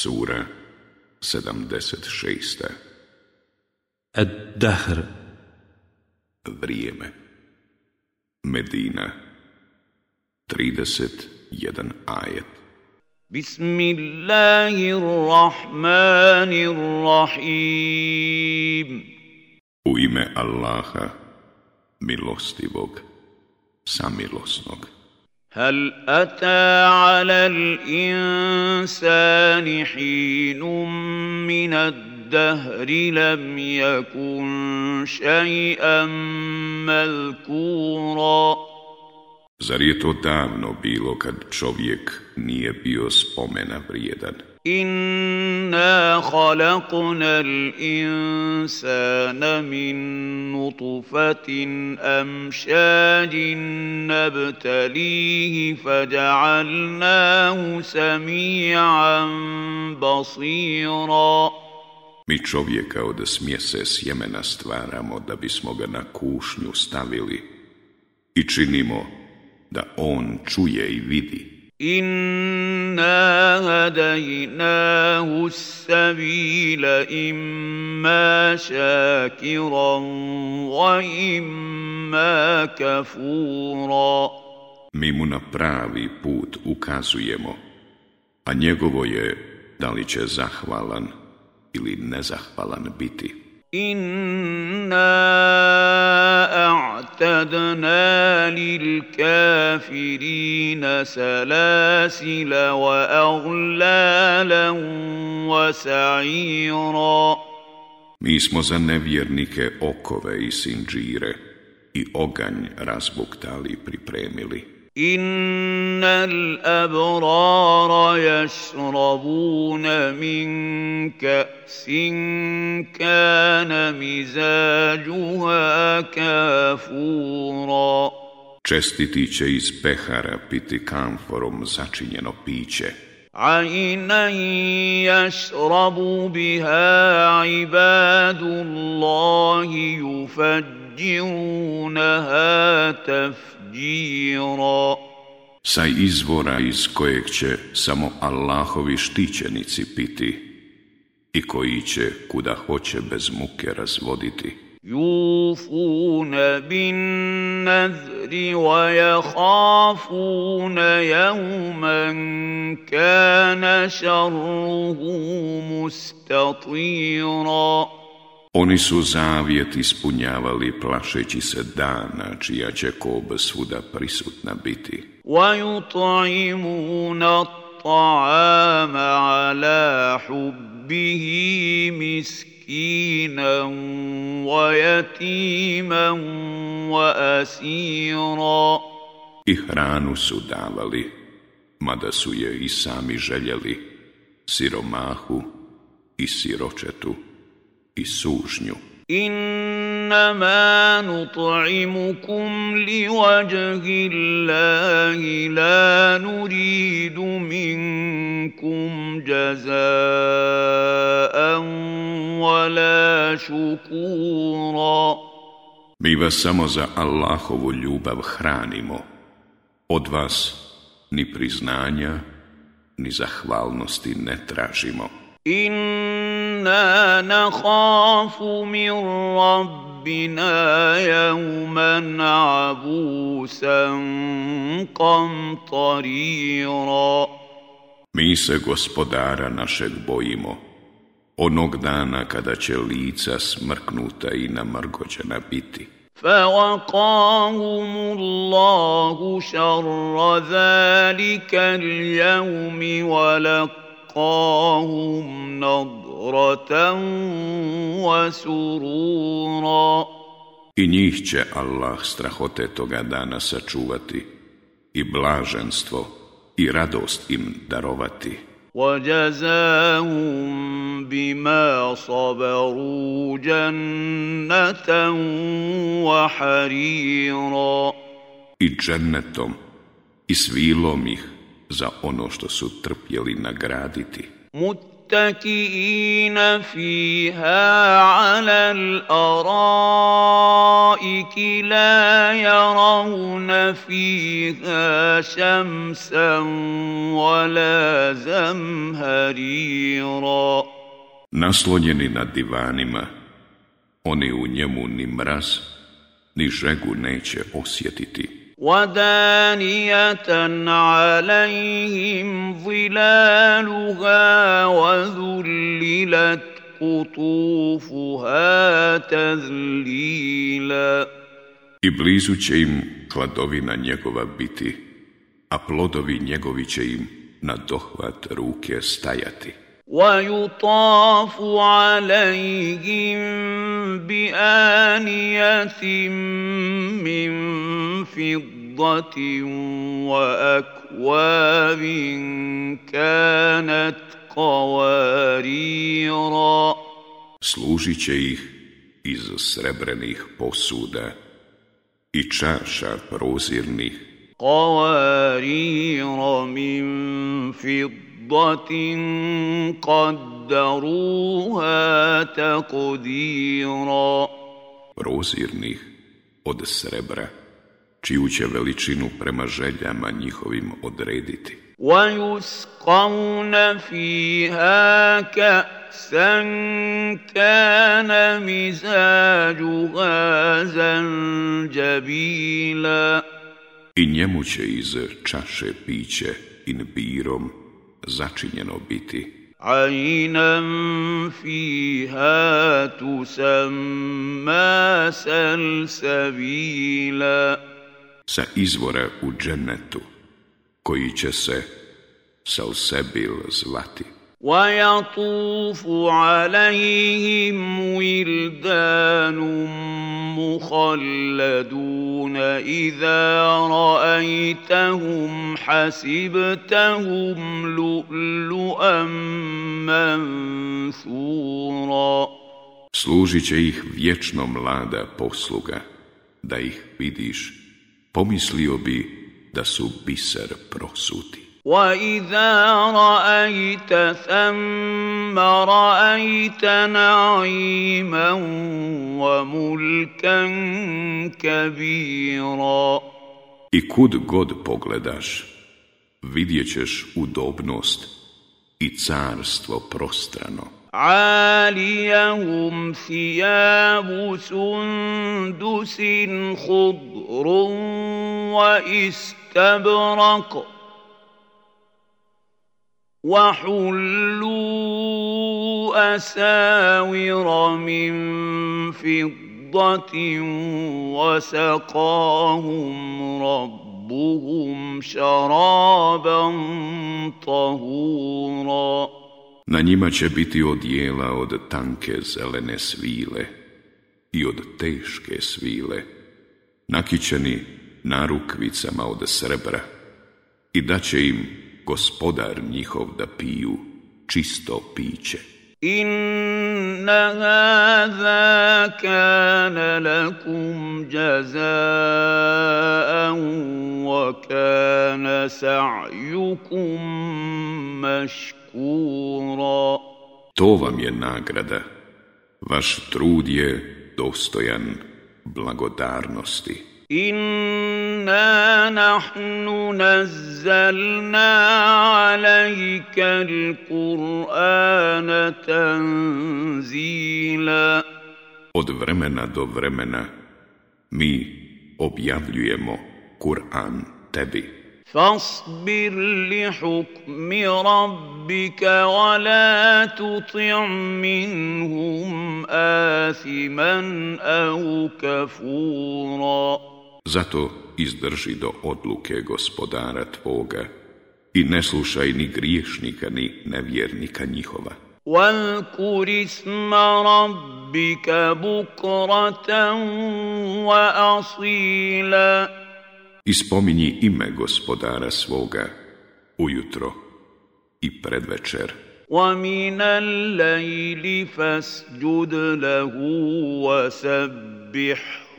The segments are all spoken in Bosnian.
Sura 76. Ad-Dahr Vrijeme Medina 31 ajet Bismillahirrahmanirrahim U ime Allaha, milostivog, samilosnog. هل اتى على الانسان حين من الدهر لم يكن شيئا مذكورا Zar je to davno bilo kad čovjek nije bio spomena vrijedan? Inna khalaqna al-insana min nutfatin amshajin nabtalihi faj'alnahu samian basira Mi čovjeka od smjese sjemena stvaramo da bismo ga na kušnju stavili i činimo da on čuje i vidi. Inna hadaynahu s-sabila imma shakiran wa imma kafura. Mi mu na pravi put ukazujemo, a njegovo je da li će zahvalan ili nezahvalan biti. Inna أعتدنا للكافرين سلاسل وأغلالا وسعيرا Mi smo za nevjernike okove i sinđire i oganj razbuktali pripremili. إن الأبرار يشربون من كأس كان مزاجها كافورا Čestiti će iz pehara piti kamforom začinjeno piće. عينا يشرب بها عباد الله يفجرونها تفجيرا zađira. Sa izvora iz kojeg će samo Allahovi štićenici piti i koji će kuda hoće bez muke razvoditi. Jufune bin nadri wa jahafune jauman kana šarruhu mustatira. Oni su zavijet ispunjavali plašeći se dana čija će kob svuda prisutna biti. وَيُطْعِمُونَ الطَّعَامَ عَلَى حُبِّهِ مِسْكِينًا وَيَتِيمًا وَأَسِيرًا I hranu su davali, mada su je i sami željeli, siromahu i siročetu i sužnju. Innama nut'imukum li wajhi Allahi la nuridu minkum jazaan wala shukura. Mi vas samo za Allahovu ljubav hranimo. Od vas ni priznanja, ni zahvalnosti ne tražimo. Innama كنا نخاف من ربنا يوما عبوسا قمطريرا Mi se gospodara našeg bojimo, onog dana kada će lica smrknuta i namrgođena biti. فوقاهم الله شر ذلك اليوم ولقاهم laqahum nadratan wa surura I njih će Allah strahote toga dana sačuvati i blaženstvo i radost im darovati. وَجَزَاهُمْ بِمَا صَبَرُوا جَنَّةً وَحَرِيرًا I džennetom, i svilom ih za ono što su trpjeli nagraditi. Muttakiina fiha ala al-araiki la yarawna fiha shamsan wa la zamharira. Naslonjeni na divanima, oni u njemu ni mraz, ni žegu neće osjetiti. ودانيه عليهم ظلالها وذللت قطوفها تذليلا I blizu će im kladovina njegova biti, a plodovi njegovi će im na dohvat ruke stajati. وَيُطَافُ عَلَيْهِمْ بِآنِيَةٍ مِّن فِضَّةٍ وَأَكْوَابٍ كَانَتْ قَوَارِيرًا i čaša prozirnih. Kovarira min fidda. فِضَّةٍ قَدَّرُوهَا تَقْدِيرًا Rozirnih od srebra, čiju će veličinu prema željama njihovim odrediti. وَيُسْقَوْنَ فِيهَا كَأْسًا كَانَ مِزَاجُهَا زَنْجَبِيلًا I njemu će iz čaše piće inbirom začinjeno biti. Ajnam fiha tusamma salsavila. Sa izvora u džennetu, koji će se salsebil zvati. ويطوف عليهم ولدان مخلدون اذا رايتهم حسبتهم لؤلؤا منثورا Služit će ih vječno mlada posluga. Da ih vidiš, pomislio bi da su biser prosuti. واذا رايت ثم رايت نعيما وملكا كبيرا I kud god pogledaš, vidjet ćeš udobnost i carstvo prostrano. Alijahum عاليهم sundusin hudrum wa واستبرق وحلوا أساور من فضة وسقاهم ربهم شرابا طهورا Na njima će biti odjela od tanke zelene svile i od teške svile, nakićeni narukvicama od srebra i daće im gospodar njihov da piju čisto piće. Inna hadha kana lakum jazaan wa kana sa'yukum mashkura. To vam je nagrada. Vaš trud je dostojan blagodarnosti. انا نحن نزلنا عليك القران تنزيلا Od vremena do vremena mi objavljujemo Kur'an tebi. فاصبر لحكم ربك ولا تطع منهم آثما أو كفورا Zato izdrži do odluke gospodara tvoga i ne slušaj ni griješnika ni nevjernika njihova. وَالْكُرْ اسْمَ رَبِّكَ بُكْرَةً وَأَصِيلًا Ispominji ime gospodara svoga ujutro i predvečer. وَمِنَ اللَّيْلِ فَاسْجُدْ لَهُ وَسَبِّحْهُ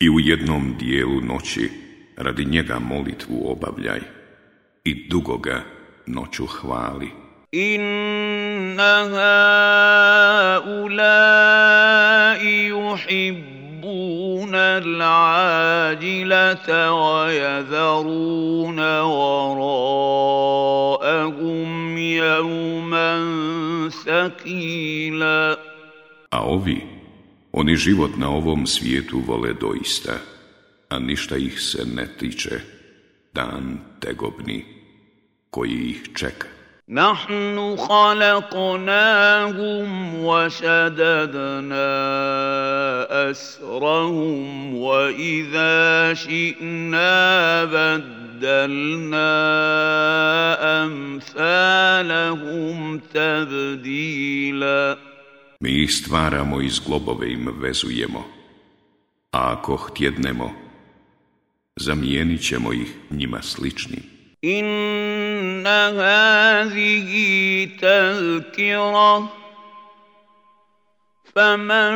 I u jednom dijelu noći radi njega molitvu obavljaj i dugo ga noću hvali. Inna haulai yuhibbuna al-ajilata wa yadharuna wara'ahum jauman saqim. illa A ovi, oni život na ovom svijetu vole doista, a ništa ih se ne tiče, dan tegobni koji ih čeka. Nahnu khalaqnahum wa shadadna asrahum wa idha shi'na baddalna amthalahum tabdilah Mi ih stvaramo i zglobove im vezujemo. A ako htjednemo, zamijenit ćemo ih njima slični. Inna hazihi talkira Faman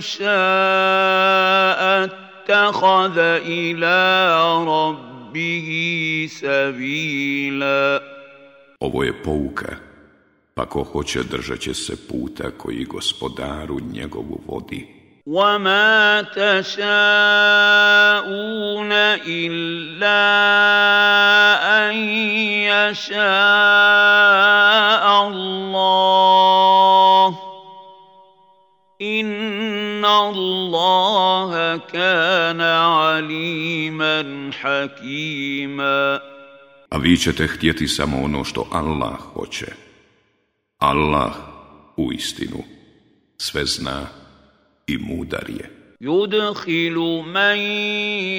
ša'a takhada ila rabbihi sabila Ovo je pouka. Ovo je pouka pa ko hoće držat će se puta koji gospodaru njegovu vodi. وَمَا تَشَاءُونَ إِلَّا أَنْ يَشَاءَ اللَّهِ إِنَّ اللَّهَ كَانَ عَلِيمًا حَكِيمًا A vi ćete htjeti samo ono što Allah hoće. Allah u istinu sve zna i mudar je. Yudkhilu man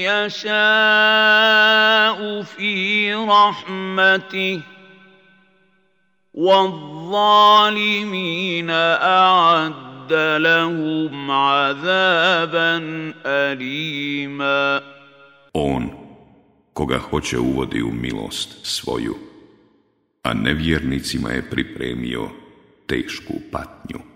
yasha'u fi rahmatih Wadzalimina a'adda lahum azaban alima On, koga hoće uvodi u milost svoju, a nevjernicima je pripremio tešku patnju.